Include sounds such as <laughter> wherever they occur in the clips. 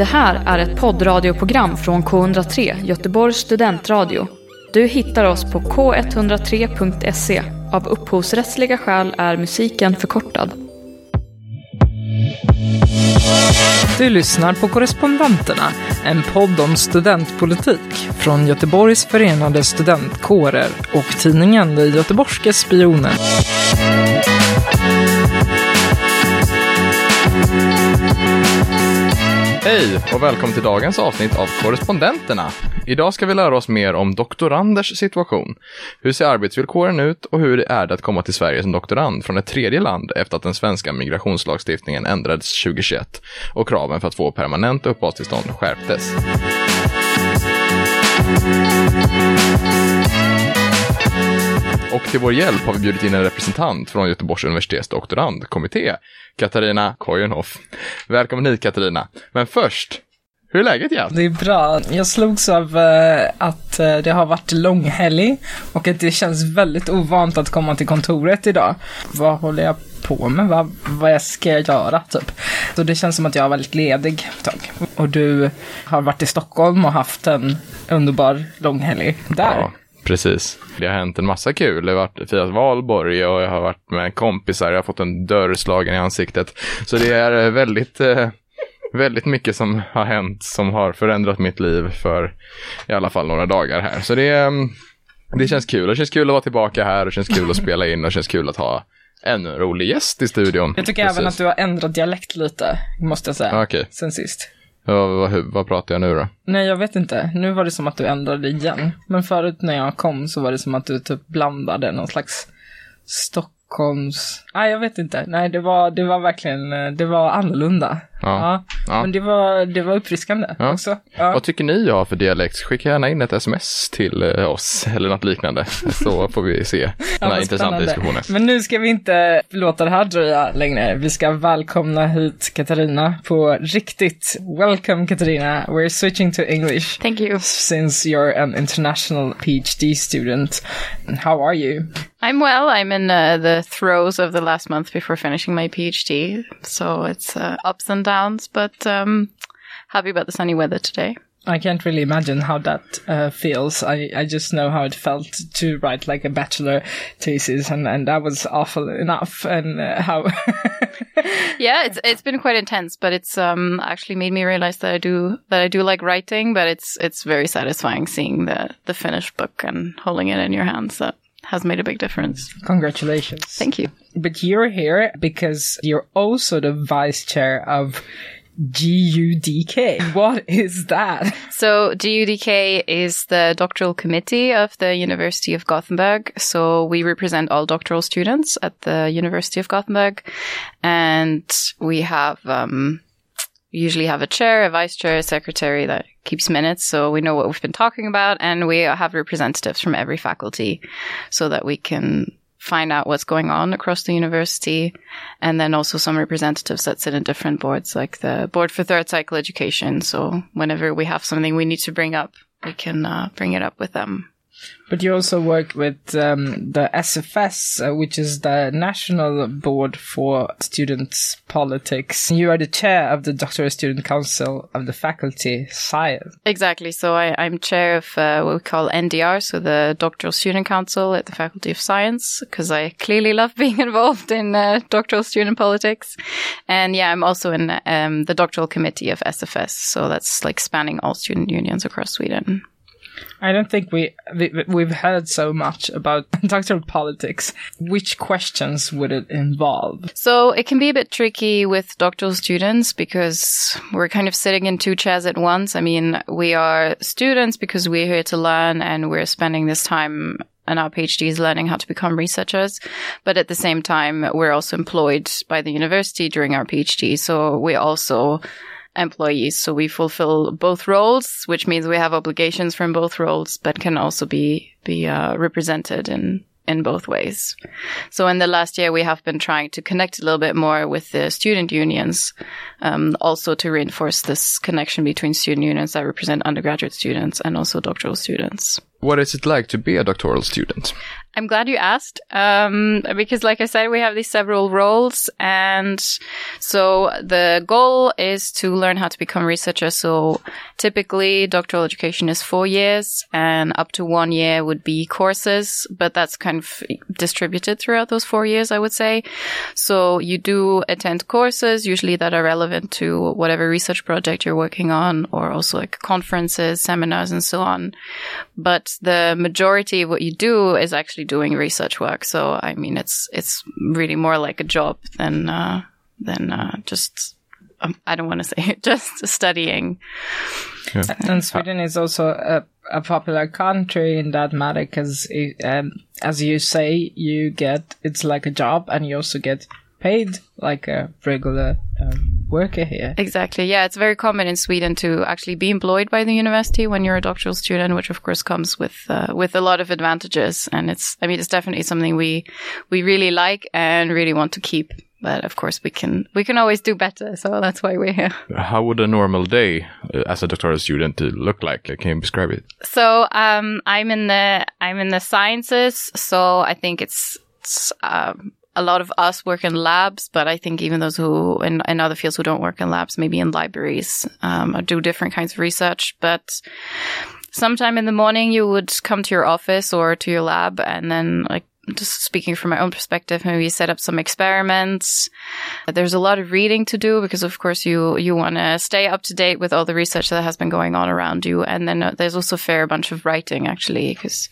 Det här är ett poddradioprogram från K103, Göteborgs studentradio. Du hittar oss på k103.se. Av upphovsrättsliga skäl är musiken förkortad. Du lyssnar på Korrespondenterna, en podd om studentpolitik från Göteborgs förenade studentkårer och tidningen Det Göteborgske Spionen. Hej och välkommen till dagens avsnitt av Korrespondenterna. Idag ska vi lära oss mer om doktoranders situation. Hur ser arbetsvillkoren ut och hur är det att komma till Sverige som doktorand från ett tredje land efter att den svenska migrationslagstiftningen ändrades 2021 och kraven för att få permanent uppehållstillstånd skärptes. Och till vår hjälp har vi bjudit in en representant från Göteborgs universitets doktorandkommitté, Katarina Kojenhoff. Välkommen hit Katarina. Men först, hur är läget Jan? Det är bra. Jag slogs av uh, att uh, det har varit långhelg och att det känns väldigt ovant att komma till kontoret idag. Vad håller jag på med? Vad, vad ska jag göra typ? Så det känns som att jag har varit ledig ett tag. Och du har varit i Stockholm och haft en underbar långhelg där. Ja. Precis. Det har hänt en massa kul. Jag har varit firat valborg och jag har varit med kompisar. Jag har fått en dörr slagen i ansiktet. Så det är väldigt, väldigt mycket som har hänt som har förändrat mitt liv för i alla fall några dagar här. Så det, det känns kul. Det känns kul att vara tillbaka här och det känns kul att spela in och det känns kul att ha en rolig gäst i studion. Jag tycker Precis. även att du har ändrat dialekt lite, måste jag säga. Okay. Sen sist. Vad, vad, vad pratar jag nu då? Nej, jag vet inte. Nu var det som att du ändrade igen. Men förut när jag kom så var det som att du typ blandade någon slags Stockholms... Nej, jag vet inte. Nej, det var, det var verkligen, det var annorlunda. Ja. ja. Men det var, det var uppfriskande ja. också. Ja. Vad tycker ni jag har för dialekt? Skicka gärna in ett sms till eh, oss <laughs> eller något liknande. <laughs> Så får vi se den här intressanta diskussionen. Men nu ska vi inte låta det här dröja längre. Vi ska välkomna hit Katarina på riktigt. Welcome Katarina. We're switching to English. Thank you. Since you're an international PhD student. How are you? I'm well. I'm in uh, the throes of the last month before finishing my PhD. So it's uh, ups and downs, but um, happy about the sunny weather today. I can't really imagine how that uh, feels. I, I just know how it felt to write like a bachelor thesis, and, and that was awful enough. And uh, how. <laughs> yeah, it's it's been quite intense, but it's um actually made me realize that I do that I do like writing, but it's it's very satisfying seeing the the finished book and holding it in your hands. Has made a big difference. Congratulations. Thank you. But you're here because you're also the vice chair of GUDK. What is that? So GUDK is the doctoral committee of the University of Gothenburg. So we represent all doctoral students at the University of Gothenburg and we have, um, we usually have a chair, a vice chair, a secretary that keeps minutes. So we know what we've been talking about and we have representatives from every faculty so that we can find out what's going on across the university. And then also some representatives that sit in different boards, like the board for third cycle education. So whenever we have something we need to bring up, we can uh, bring it up with them. But you also work with um, the SFS, uh, which is the National Board for Students Politics. You are the chair of the Doctoral Student Council of the Faculty Science. Exactly. So I, am chair of uh, what we call NDR, so the Doctoral Student Council at the Faculty of Science, because I clearly love being <laughs> involved in uh, doctoral student politics. And yeah, I'm also in um, the doctoral committee of SFS, so that's like spanning all student unions across Sweden. I don't think we, we have heard so much about <laughs> doctoral politics. Which questions would it involve? So it can be a bit tricky with doctoral students because we're kind of sitting in two chairs at once. I mean, we are students because we're here to learn and we're spending this time and our PhDs learning how to become researchers. But at the same time, we're also employed by the university during our PhD. So we also employees. So we fulfill both roles, which means we have obligations from both roles, but can also be, be uh, represented in, in both ways. So in the last year, we have been trying to connect a little bit more with the student unions, um, also to reinforce this connection between student unions that represent undergraduate students and also doctoral students. What is it like to be a doctoral student? I'm glad you asked, um, because like I said, we have these several roles. And so the goal is to learn how to become researchers. So typically doctoral education is four years and up to one year would be courses, but that's kind of distributed throughout those four years, I would say. So you do attend courses, usually that are relevant to whatever research project you're working on or also like conferences, seminars and so on. But the majority of what you do is actually doing research work. So, I mean, it's, it's really more like a job than, uh, than, uh, just, um, I don't want to say it, <laughs> just studying. Yeah. And Sweden is also a, a popular country in that matter because, um, as you say, you get it's like a job, and you also get paid like a regular um, worker here. Exactly. Yeah, it's very common in Sweden to actually be employed by the university when you're a doctoral student, which of course comes with uh, with a lot of advantages. And it's, I mean, it's definitely something we we really like and really want to keep. But of course, we can we can always do better. So that's why we're here. How would a normal day uh, as a doctoral student uh, look like? I can you describe it? So um, I'm in the I'm in the sciences. So I think it's. it's um, a lot of us work in labs, but I think even those who in, in other fields who don't work in labs, maybe in libraries, um, or do different kinds of research. But sometime in the morning, you would come to your office or to your lab, and then like just speaking from my own perspective, maybe set up some experiments. There's a lot of reading to do because, of course, you you want to stay up to date with all the research that has been going on around you. And then uh, there's also a fair bunch of writing, actually, because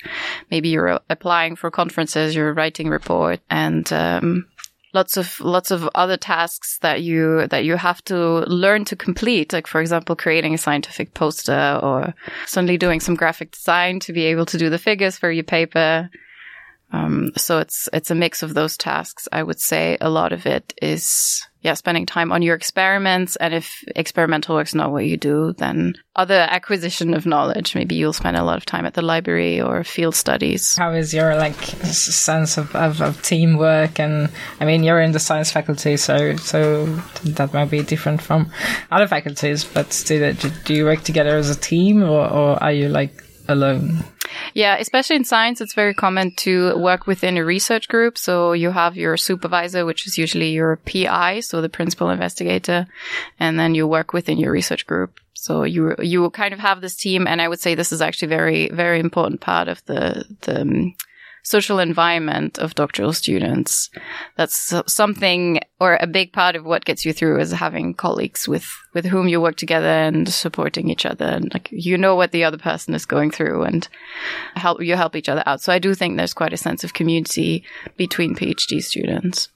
maybe you're applying for conferences, you're writing report, and um, lots of lots of other tasks that you that you have to learn to complete like for example creating a scientific poster or suddenly doing some graphic design to be able to do the figures for your paper um, so it's it's a mix of those tasks. I would say a lot of it is yeah spending time on your experiments, and if experimental work's not what you do, then other acquisition of knowledge. Maybe you'll spend a lot of time at the library or field studies. How is your like sense of, of, of teamwork? And I mean, you're in the science faculty, so so that might be different from other faculties. But do, do you work together as a team, or, or are you like alone? Yeah, especially in science, it's very common to work within a research group. So you have your supervisor, which is usually your PI, so the principal investigator, and then you work within your research group. So you you kind of have this team, and I would say this is actually very very important part of the the um, social environment of doctoral students. That's something or a big part of what gets you through is having colleagues with, with whom you work together and supporting each other. And like, you know what the other person is going through and help, you help each other out. So I do think there's quite a sense of community between PhD students.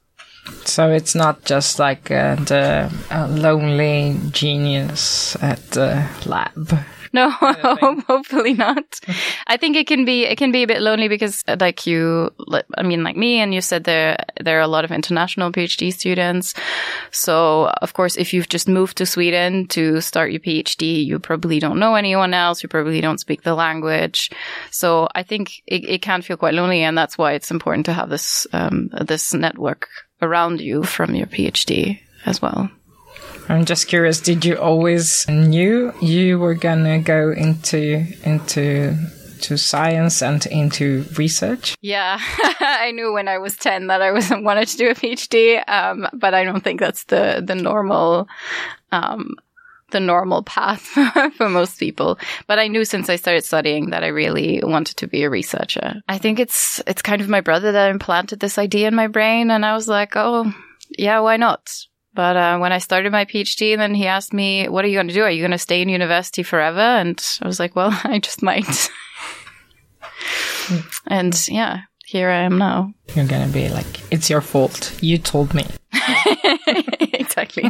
So it's not just like uh, the uh, lonely genius at the lab. <laughs> No, <laughs> hopefully not. <laughs> I think it can be it can be a bit lonely because uh, like you I mean like me and you said there there are a lot of international PhD students. So of course if you've just moved to Sweden to start your PhD, you probably don't know anyone else, you probably don't speak the language. So I think it, it can feel quite lonely and that's why it's important to have this um, this network around you from your PhD as well. I'm just curious. Did you always knew you were gonna go into into to science and into research? Yeah, <laughs> I knew when I was ten that I was <laughs> wanted to do a PhD, um, but I don't think that's the the normal. Um, the normal path <laughs> for most people. But I knew since I started studying that I really wanted to be a researcher. I think it's it's kind of my brother that implanted this idea in my brain and I was like, "Oh, yeah, why not?" But uh, when I started my PhD, then he asked me, "What are you going to do? Are you going to stay in university forever?" And I was like, "Well, <laughs> I just might." <laughs> and yeah, here I am now. You're gonna be like, "It's your fault. You told me." <laughs> exactly.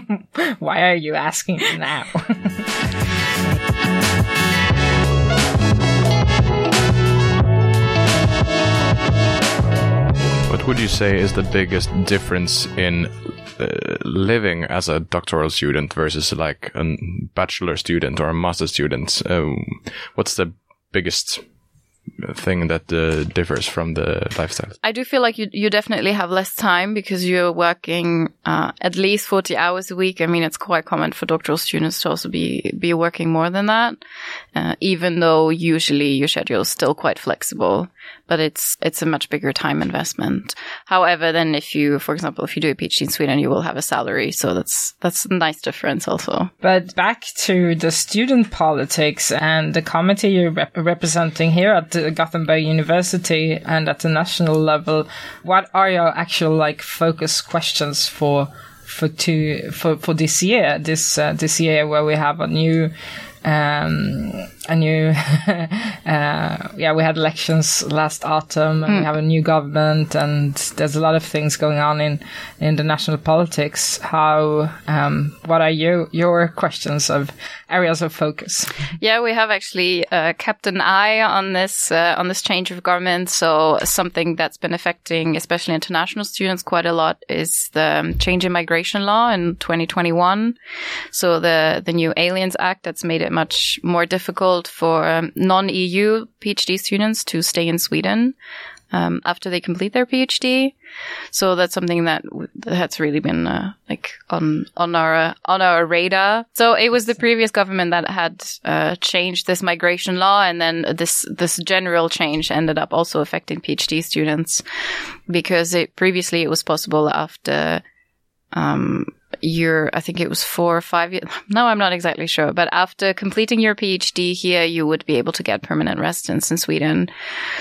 Why are you asking me now? What would you say is the biggest difference in uh, living as a doctoral student versus like a bachelor student or a master student? Um, what's the biggest thing that uh, differs from the lifestyle. I do feel like you you definitely have less time because you're working uh, at least forty hours a week. I mean, it's quite common for doctoral students to also be be working more than that, uh, even though usually your schedule is still quite flexible. But it's it's a much bigger time investment. However, then if you, for example, if you do a PhD in Sweden, you will have a salary, so that's that's a nice difference also. But back to the student politics and the committee you're rep- representing here at the Gothenburg University and at the national level. What are your actual like focus questions for for two for for this year? This uh, this year where we have a new um, a new, <laughs> uh, yeah, we had elections last autumn and we have a new government and there's a lot of things going on in, in the national politics. How, um, what are you, your questions of areas of focus? Yeah, we have actually uh, kept an eye on this uh, on this change of government. So something that's been affecting, especially international students, quite a lot is the um, change in migration law in 2021. So the the new Aliens Act that's made it much more difficult for um, non-EU PhD students to stay in Sweden. Um, after they complete their PhD, so that's something that w- has really been uh, like on on our uh, on our radar. So it was the previous government that had uh, changed this migration law, and then this this general change ended up also affecting PhD students because it previously it was possible after um, your, I think it was four or five years. <laughs> No, I'm not exactly sure. But after completing your PhD here, you would be able to get permanent residence in Sweden.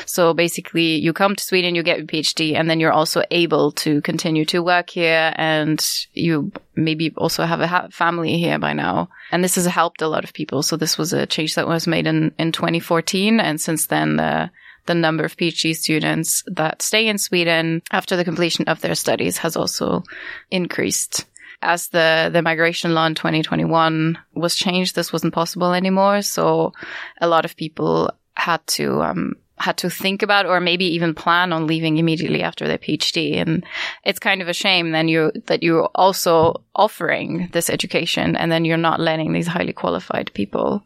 So basically, you come to Sweden, you get your PhD, and then you're also able to continue to work here, and you maybe also have a ha- family here by now. And this has helped a lot of people. So this was a change that was made in in 2014, and since then. Uh, the number of PhD students that stay in Sweden after the completion of their studies has also increased. As the, the migration law in 2021 was changed, this wasn't possible anymore. So a lot of people had to, um, had to think about or maybe even plan on leaving immediately after their PhD. And it's kind of a shame then you, that you're also offering this education and then you're not letting these highly qualified people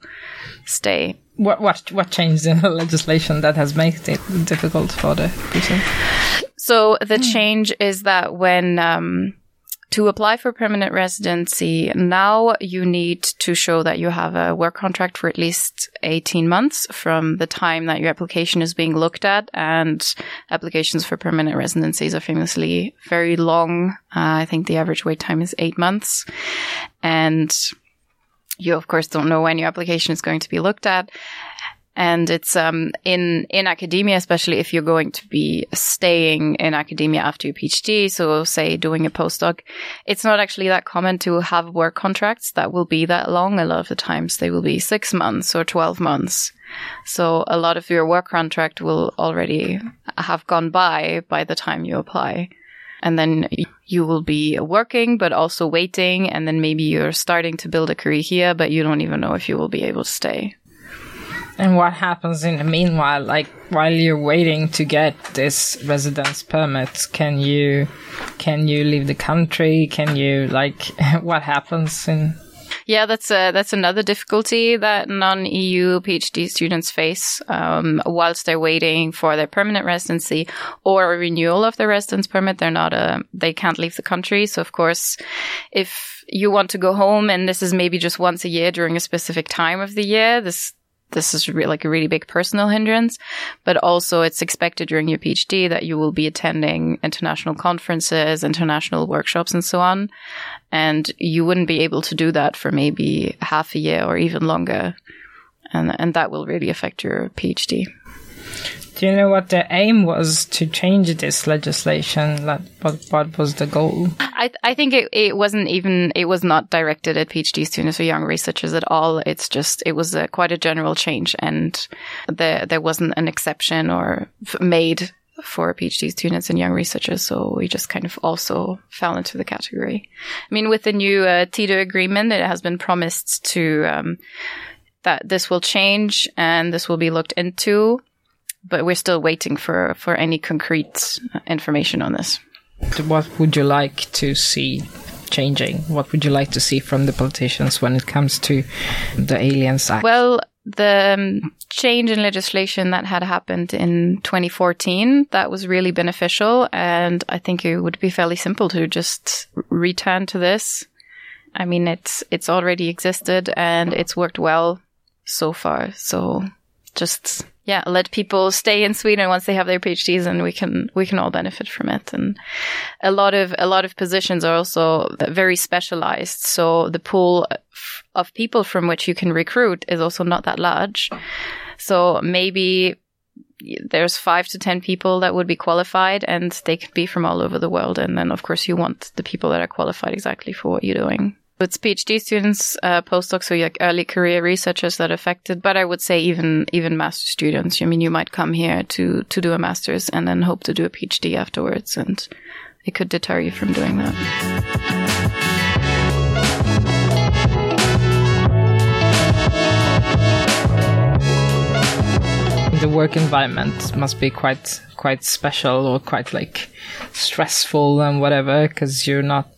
stay. What, what, what changed in the legislation that has made it difficult for the person? So the change is that when um, to apply for permanent residency, now you need to show that you have a work contract for at least 18 months from the time that your application is being looked at. And applications for permanent residencies are famously very long. Uh, I think the average wait time is eight months. And you, of course, don't know when your application is going to be looked at and it's um, in in academia, especially if you're going to be staying in academia after your PhD. So, say doing a postdoc, it's not actually that common to have work contracts that will be that long. A lot of the times, they will be six months or twelve months. So, a lot of your work contract will already have gone by by the time you apply. And then you will be working, but also waiting. And then maybe you're starting to build a career here, but you don't even know if you will be able to stay. And what happens in the meanwhile? Like while you're waiting to get this residence permit, can you can you leave the country? Can you like <laughs> what happens in? Yeah, that's a, that's another difficulty that non-EU PhD students face um, whilst they're waiting for their permanent residency or a renewal of their residence permit. They're not a they can't leave the country. So of course, if you want to go home and this is maybe just once a year during a specific time of the year, this this is re- like a really big personal hindrance, but also it's expected during your PhD that you will be attending international conferences, international workshops, and so on. And you wouldn't be able to do that for maybe half a year or even longer. And, and that will really affect your PhD. Do you know what the aim was to change this legislation? Like, what, what was the goal? I, I think it, it wasn't even, it was not directed at PhD students or young researchers at all. It's just, it was a, quite a general change and there, there wasn't an exception or made for PhD students and young researchers. So we just kind of also fell into the category. I mean, with the new uh, agreement, it has been promised to, um, that this will change and this will be looked into, but we're still waiting for, for any concrete information on this. What would you like to see changing? What would you like to see from the politicians when it comes to the Aliens Act? Well, the um, change in legislation that had happened in 2014 that was really beneficial and i think it would be fairly simple to just return to this i mean it's it's already existed and it's worked well so far so just yeah let people stay in sweden once they have their phds and we can we can all benefit from it and a lot of a lot of positions are also very specialized so the pool of people from which you can recruit is also not that large. So maybe there's five to 10 people that would be qualified and they could be from all over the world. And then, of course, you want the people that are qualified exactly for what you're doing. It's PhD students, uh, postdocs, so like early career researchers that are affected. But I would say even even master students. I mean, you might come here to to do a master's and then hope to do a PhD afterwards, and it could deter you from doing that. the work environment must be quite quite special or quite like stressful and whatever because you're not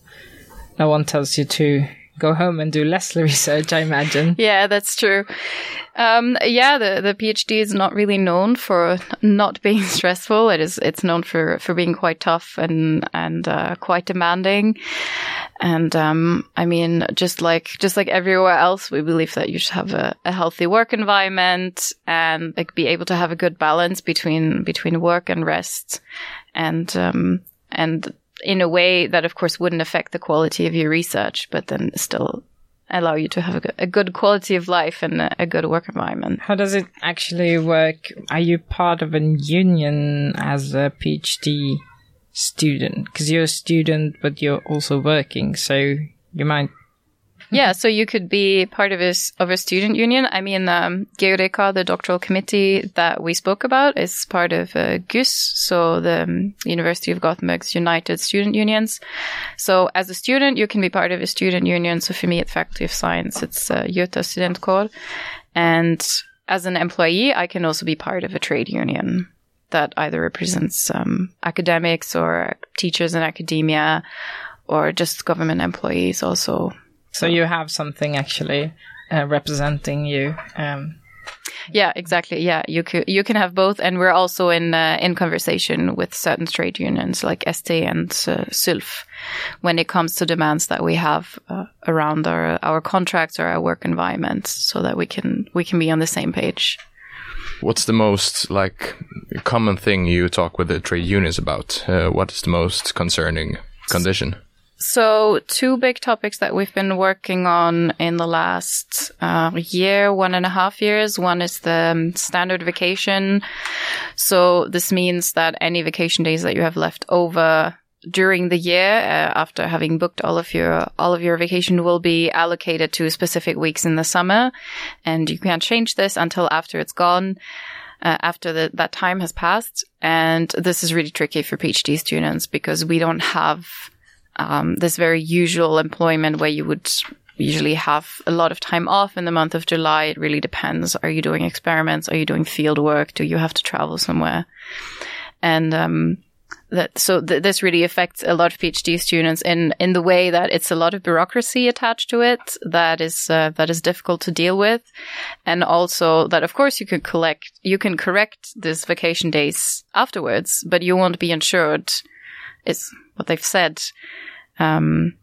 no one tells you to go home and do less <laughs> research i imagine yeah that's true um, yeah, the, the PhD is not really known for not being <laughs> stressful. It is, it's known for, for being quite tough and, and, uh, quite demanding. And, um, I mean, just like, just like everywhere else, we believe that you should have a, a healthy work environment and like be able to have a good balance between, between work and rest. And, um, and in a way that of course wouldn't affect the quality of your research, but then still allow you to have a good, a good quality of life and a, a, good work environment. How does it actually work? Are you part of a union as a PhD student? Because you're a student, but you're also working, so you might yeah, so you could be part of a, of a student union. I mean, um, GUDK, the doctoral committee that we spoke about, is part of uh, GUS, so the um, University of Gothenburg's United Student Unions. So as a student, you can be part of a student union. So for me at Faculty of Science, it's uh, student Studentkår. And as an employee, I can also be part of a trade union that either represents um, academics or teachers in academia or just government employees also so you have something actually uh, representing you. Um, yeah, exactly. Yeah, you could you can have both, and we're also in uh, in conversation with certain trade unions like ST and uh, SULF when it comes to demands that we have uh, around our our contracts or our work environment, so that we can we can be on the same page. What's the most like common thing you talk with the trade unions about? Uh, what is the most concerning condition? So, two big topics that we've been working on in the last uh, year, one and a half years. One is the um, standard vacation. So, this means that any vacation days that you have left over during the year, uh, after having booked all of your all of your vacation, will be allocated to specific weeks in the summer, and you can't change this until after it's gone. Uh, after the, that time has passed. And this is really tricky for PhD students because we don't have um, this very usual employment where you would usually have a lot of time off in the month of July. It really depends. Are you doing experiments? Are you doing field work? Do you have to travel somewhere? And um, that so th- this really affects a lot of PhD students in in the way that it's a lot of bureaucracy attached to it that is uh, that is difficult to deal with, and also that of course you can collect you can correct these vacation days afterwards, but you won't be insured. Is what they've said um,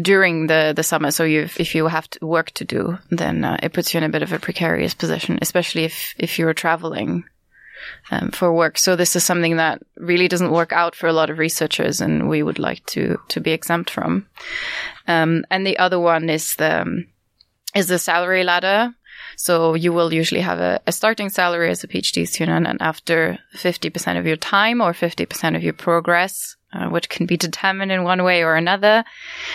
during the, the summer. So if you have to work to do, then uh, it puts you in a bit of a precarious position, especially if, if you're traveling um, for work. So this is something that really doesn't work out for a lot of researchers, and we would like to to be exempt from. Um, and the other one is the is the salary ladder. So you will usually have a, a starting salary as a PhD student, and after 50% of your time or 50% of your progress, uh, which can be determined in one way or another,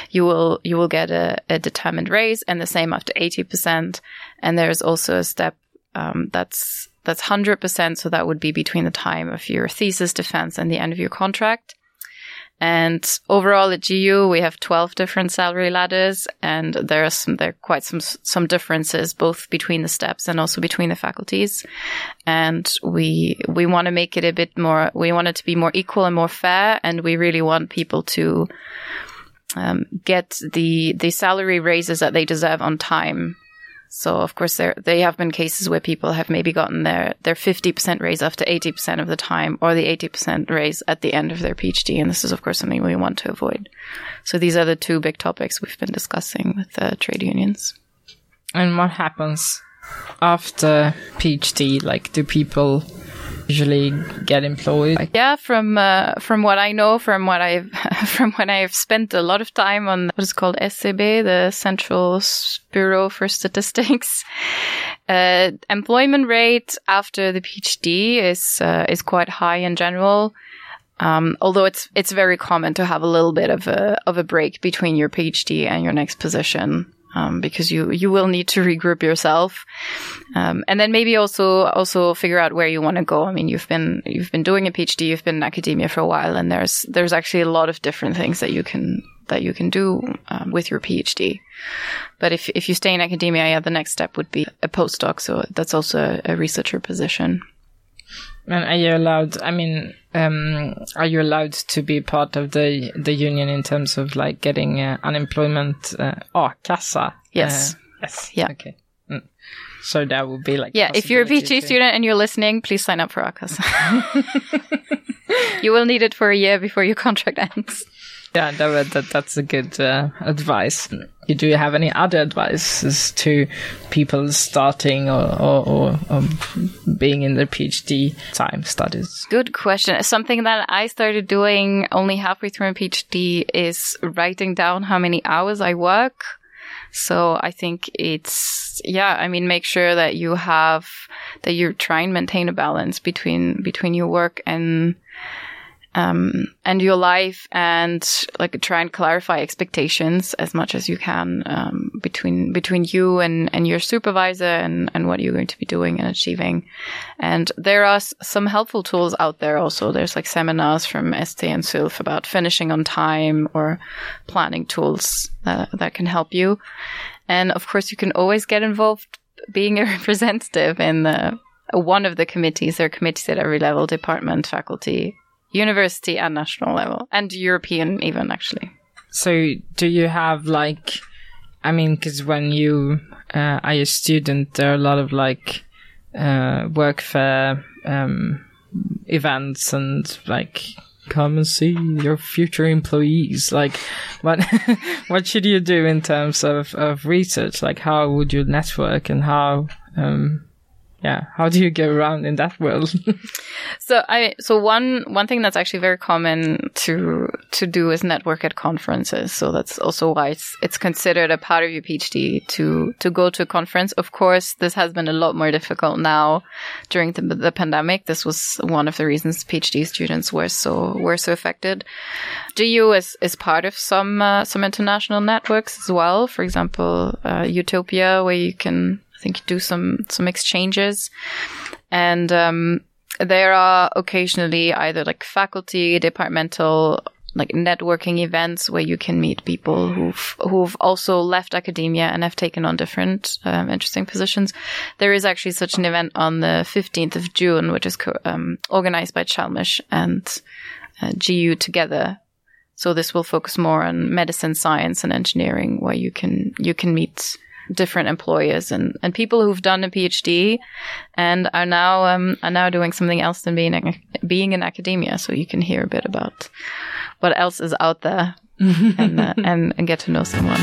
you will you will get a, a determined raise, and the same after 80%. And there's also a step um, that's that's 100%. So that would be between the time of your thesis defense and the end of your contract. And overall at GU, we have 12 different salary ladders and there are some, there are quite some, some differences both between the steps and also between the faculties. And we, we want to make it a bit more, we want it to be more equal and more fair. And we really want people to, um, get the, the salary raises that they deserve on time. So of course there they have been cases where people have maybe gotten their their 50% raise after 80% of the time or the 80% raise at the end of their PhD and this is of course something we want to avoid. So these are the two big topics we've been discussing with the trade unions. And what happens after PhD? Like, do people usually get employed? Yeah, from uh, from what I know, from what I've <laughs> from when I've spent a lot of time on what is called SCB, the Central Bureau for Statistics, <laughs> uh, employment rate after the PhD is uh, is quite high in general. Um, although it's it's very common to have a little bit of a of a break between your PhD and your next position. Um, because you you will need to <laughs> regroup yourself, um, and then maybe also also figure out where you want to go. I mean, you've been you've been doing a PhD, you've been in academia for a while, and there's there's actually a lot of different things that you can that you can do um, with your PhD. But if if you stay in academia, yeah, the next step would be a postdoc. So that's also a researcher position. And are you allowed? I mean, um, are you allowed to be part of the the union in terms of like getting uh, unemployment uh, a-kassa? Yes. Uh, yes. Yeah. Okay. Mm. So that would be like Yeah, if you're a PhD to- student and you're listening, please sign up for a-kassa. <laughs> you will need it for a year before your contract ends. Yeah, that, that that's a good uh, advice. Do you have any other advices to people starting or, or, or um, being in their PhD time studies? Good question. Something that I started doing only halfway through my PhD is writing down how many hours I work. So I think it's yeah, I mean make sure that you have that you try and maintain a balance between between your work and um and your life and like try and clarify expectations as much as you can um between between you and and your supervisor and and what you're going to be doing and achieving. And there are s- some helpful tools out there also. There's like seminars from ST and SULF about finishing on time or planning tools that, that can help you. And of course, you can always get involved being a <laughs> representative in the, one of the committees. There are committees at every level, department, faculty, university, and national level, and European even, actually. So, do you have like, I mean, because when you uh, are a student, there are a lot of like uh, work fair um, events and like come and see your future employees. Like, what <laughs> what should you do in terms of of research? Like, how would you network and how um, yeah, how do you get around in that world? <laughs> So I so one one thing that's actually very common to to do is network at conferences. So that's also why it's it's considered a part of your PhD to to go to a conference. Of course, this has been a lot more difficult now during the, the pandemic. This was one of the reasons PhD students were so were so affected. GU is is part of some uh, some international networks as well. For example, uh, EUTOPIA, where you can I think do some some exchanges, and um, there are occasionally either like faculty, departmental, like networking events where you can meet people who've who've also left academia and have taken on different um, interesting positions. There is actually such an event on the 15th of June, which is um, organized by Chalmers and uh, GU together. So this will focus more on medicine, science, and engineering, where you can you can meet different employers and, and people who've done a PhD and are now um, are now doing something else than being in, being in academia. So you can hear a bit about what else is out there <laughs> and, uh, and and get to know someone.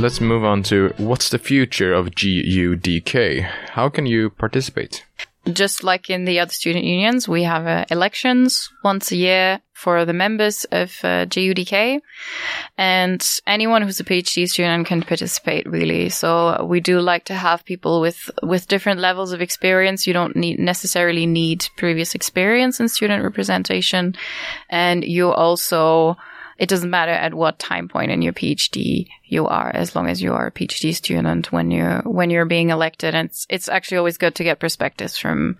Let's move on to what's the future of GUDK? How can you participate? Just like in the other student unions, we have uh, elections once a year for the members of uh, GUDK, and anyone who's a PhD student can participate. Really, so we do like to have people with with different levels of experience. You don't need necessarily need previous experience in student representation, and you also it doesn't matter at what time point in your PhD you are, as long as you are a PhD student when you're when you're being elected. And it's it's actually always good to get perspectives from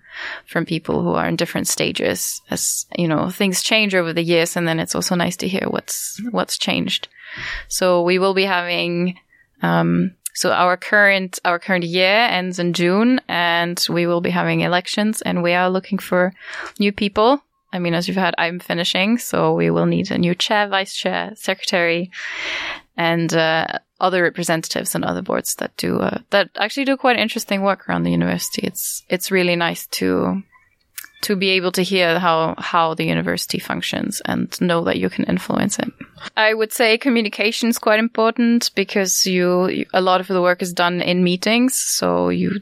from people who are in different stages, as you know things change over the years, and then it's also nice to hear what's what's changed. So we will be having. Um, so our current our current year ends in June, and we will be having elections, and we are looking for new people I mean, as you've had, I'm finishing, so we will need a new chair, vice chair, secretary, and uh, other representatives and other boards that do uh, that actually do quite interesting work around the university. It's it's really nice to to be able to hear how how the university functions and know that you can influence it. I would say communication is quite important because you a lot of the work is done in meetings, so you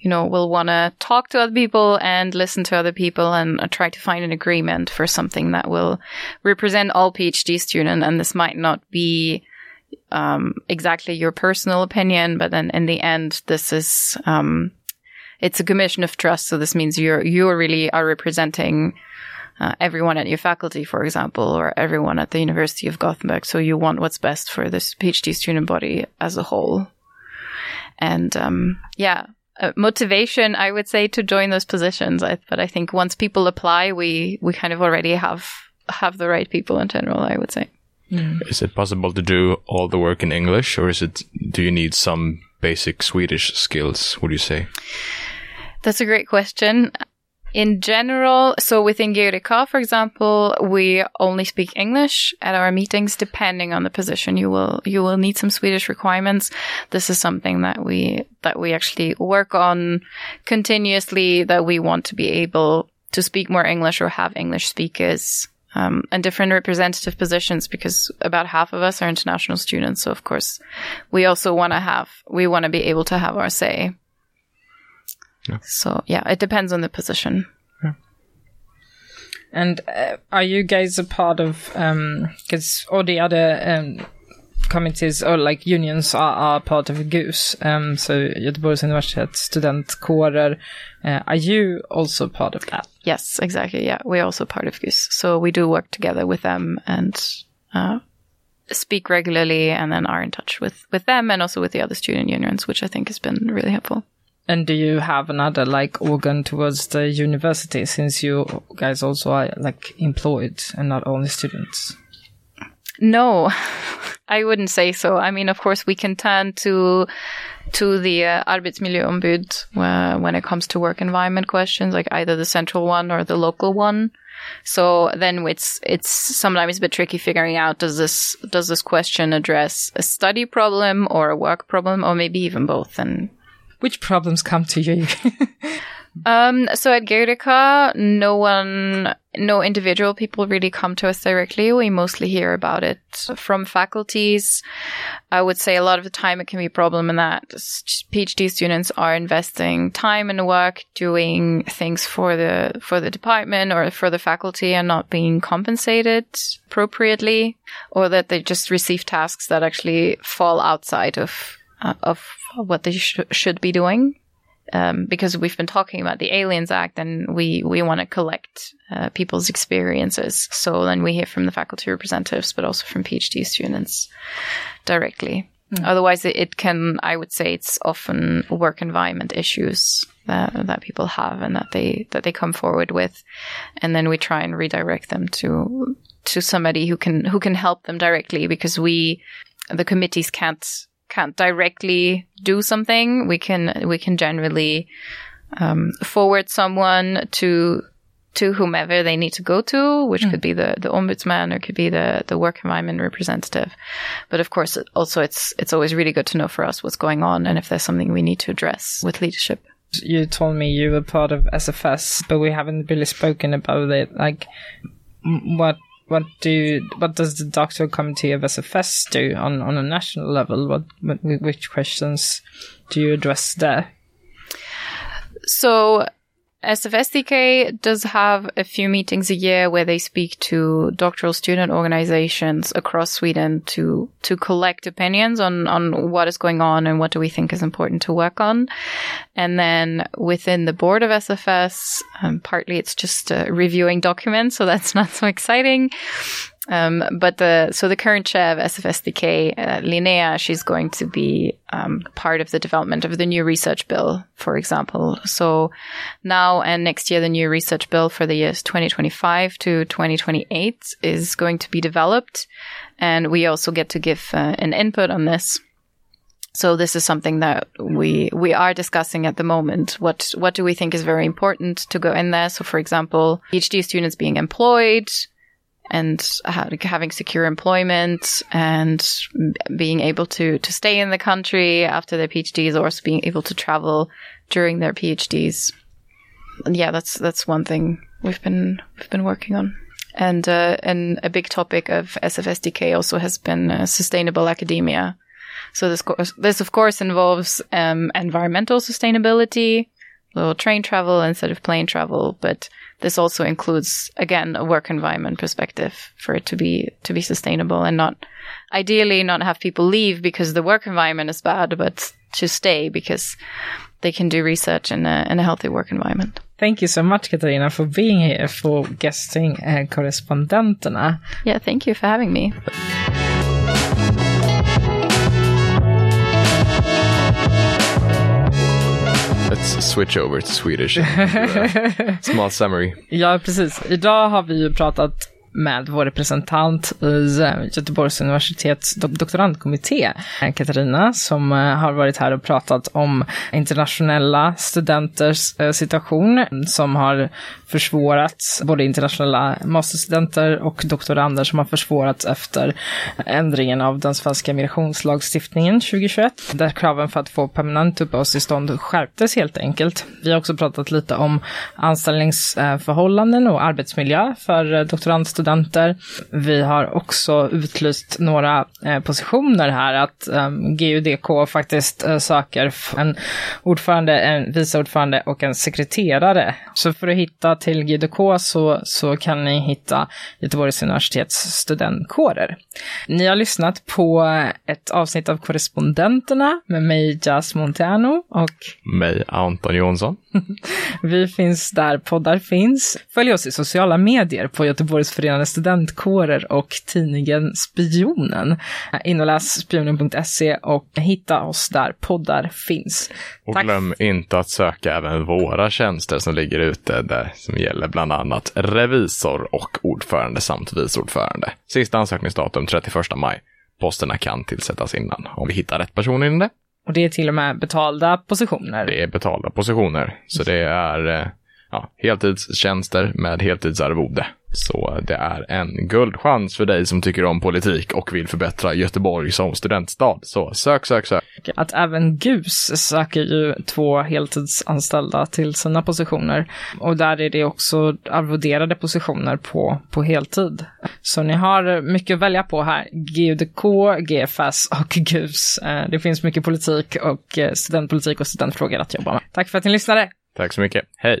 you know will want to talk to other people and listen to other people and uh, try to find an agreement for something that will represent all PhD students. And this might not be um, exactly your personal opinion, but then in the end, this is um, it's a commission of trust. So this means you're you really are representing uh, everyone at your faculty, for example, or everyone at the University of Gothenburg. So you want what's best for this PhD student body as a whole. And um, yeah, uh, motivation, I would say, to join those positions. I, but I think once people apply, we we kind of already have have the right people in general. I would say. Mm. Is it possible to do all the work in English, or is it? Do you need some basic Swedish skills? Would you say? That's a great question. In general, so within GUDK, for example, we only speak English at our meetings. Depending on the position, you will you will need some Swedish requirements. This is something that we that we actually work on continuously. That we want to be able to speak more English or have English speakers um, and different representative positions because about half of us are international students. So of course, we also want to have we want to be able to have our say yeah. So yeah, it depends on the position. Yeah. And uh, are you guys a part of? Because um, all the other um, committees or like unions are, are part of GUS. Um, so Göteborgs universitet studentkårer. Uh, are you also part of that? Yes, exactly. Yeah, we're also part of GUS. So we do work together with them and uh, speak regularly, and then are in touch with with them and also with the other student unions, which I think has been really helpful. And do you have another like organ towards the university since you guys also are like employed and not only students? No, <laughs> I wouldn't say so. I mean, of course, we can turn to to the uh, Arbetsmiljöombud uh, when it comes to work environment questions, like either the central one or the local one. So then it's it's sometimes a bit tricky figuring out does this does this question address a study problem or a work problem or maybe even both and which problems come to you? <laughs> um, so at GUDK, no one, no individual people really come to us directly. We mostly hear about it from faculties. I would say a lot of the time it can be a problem in that PhD students are investing time and work doing things for the, for the department or for the faculty and not being compensated appropriately or that they just receive tasks that actually fall outside of uh, of what they sh- should be doing. Um, because we've been talking about the Aliens Act and we, we want to collect uh, people's experiences. So then we hear from the faculty representatives, but also from PhD students directly. Mm. Otherwise, it, it, can, I would say it's often work environment issues that, that people have and that they, that they come forward with. And then we try and redirect them to, to somebody who can, who can help them directly because we, the committees can't can't directly do something, we can we can generally um, forward someone to to whomever they need to go to, which mm. could be the, the ombudsman or could be the, the work environment representative. But of course, also it's, it's always really good to know for us what's going on and if there's something we need to address with leadership. You told me you were part of SFS, but we haven't really spoken about it. Like, what what do what does the doctoral committee of SFS do on on a national level? What which questions do you address there? So SFSDK does have a few meetings a year where they speak to doctoral student organizations across Sweden to to collect opinions on on what is going on and what do we think is important to work on. And then within the board of SFS, um, partly it's just uh, reviewing documents, so that's <laughs> not so exciting. Um, but the so the current chair of SFSDK, uh, Linnea, she's going to be um, part of the development of the new research bill, for example. So now and next year, the new research bill for the years 2025 to 2028 is going to be developed, and we also get to give uh, an input on this. So this is something that we we are discussing at the moment. What what do we think is very important to go in there? So, for example, PhD students being employed and having secure employment and being able to to stay in the country after their PhDs, or also being able to travel during their PhDs. Yeah, that's that's one thing we've been we've been working on. And uh, and a big topic of SFSDK also has been uh, sustainable academia. So this this of course involves um, environmental sustainability, little train travel instead of plane travel, but this also includes again a work environment perspective for it to be to be sustainable and not ideally not have people leave because the work environment is bad, but to stay because they can do research in a in a healthy work environment. Thank you so much, Katarina, for being here for guesting uh, Korrespondenterna. Yeah, thank you for having me. Let's switch over to Swedish. <laughs> Small summary. Ja, precis. Idag har vi ju pratat med vår representant i eh, Göteborgs universitets doktorandkommitté, Katarina, som eh, har varit här och pratat om internationella studenters eh, situation som har försvårats, både internationella masterstudenter och doktorander som har försvårats efter ändringen av den svenska migrationslagstiftningen 2021, där kraven för att få permanent uppehållstillstånd skärptes helt enkelt. Vi har också pratat lite om anställningsförhållanden och arbetsmiljö för doktorandstudenter studenter. Vi har också utlyst några eh, positioner här, att eh, GUDK faktiskt eh, söker en ordförande, en vice ordförande och en sekreterare. Så för att hitta till GUDK så, så kan ni hitta Göteborgs universitets studentkårer. Ni har lyssnat på ett avsnitt av Korrespondenterna med mig, Jas Monteano och <laughs> mig, Anton Jonsson. Vi finns där poddar finns. Följ oss i sociala medier på Göteborgs förenade studentkårer och tidningen Spionen. In och läs spionen.se och hitta oss där poddar finns. Och Tack. glöm inte att söka även våra tjänster som ligger ute där som gäller bland annat revisor och ordförande samt vice ordförande. Sista ansökningsdatum 31 maj. Posterna kan tillsättas innan om vi hittar rätt person in det. Och det är till och med betalda positioner. Det är betalda positioner. Så det är eh, ja, heltidstjänster med heltidsarvode. Så det är en guldchans för dig som tycker om politik och vill förbättra Göteborg som studentstad. Så sök, sök, sök. Att även GUS söker ju två heltidsanställda till sina positioner. Och där är det också arvoderade positioner på, på heltid. Så ni har mycket att välja på här. GUDK, GFS och GUS. Eh, det finns mycket politik och eh, studentpolitik och studentfrågor att jobba med. Tack för att ni lyssnade. Tack så mycket. Hej.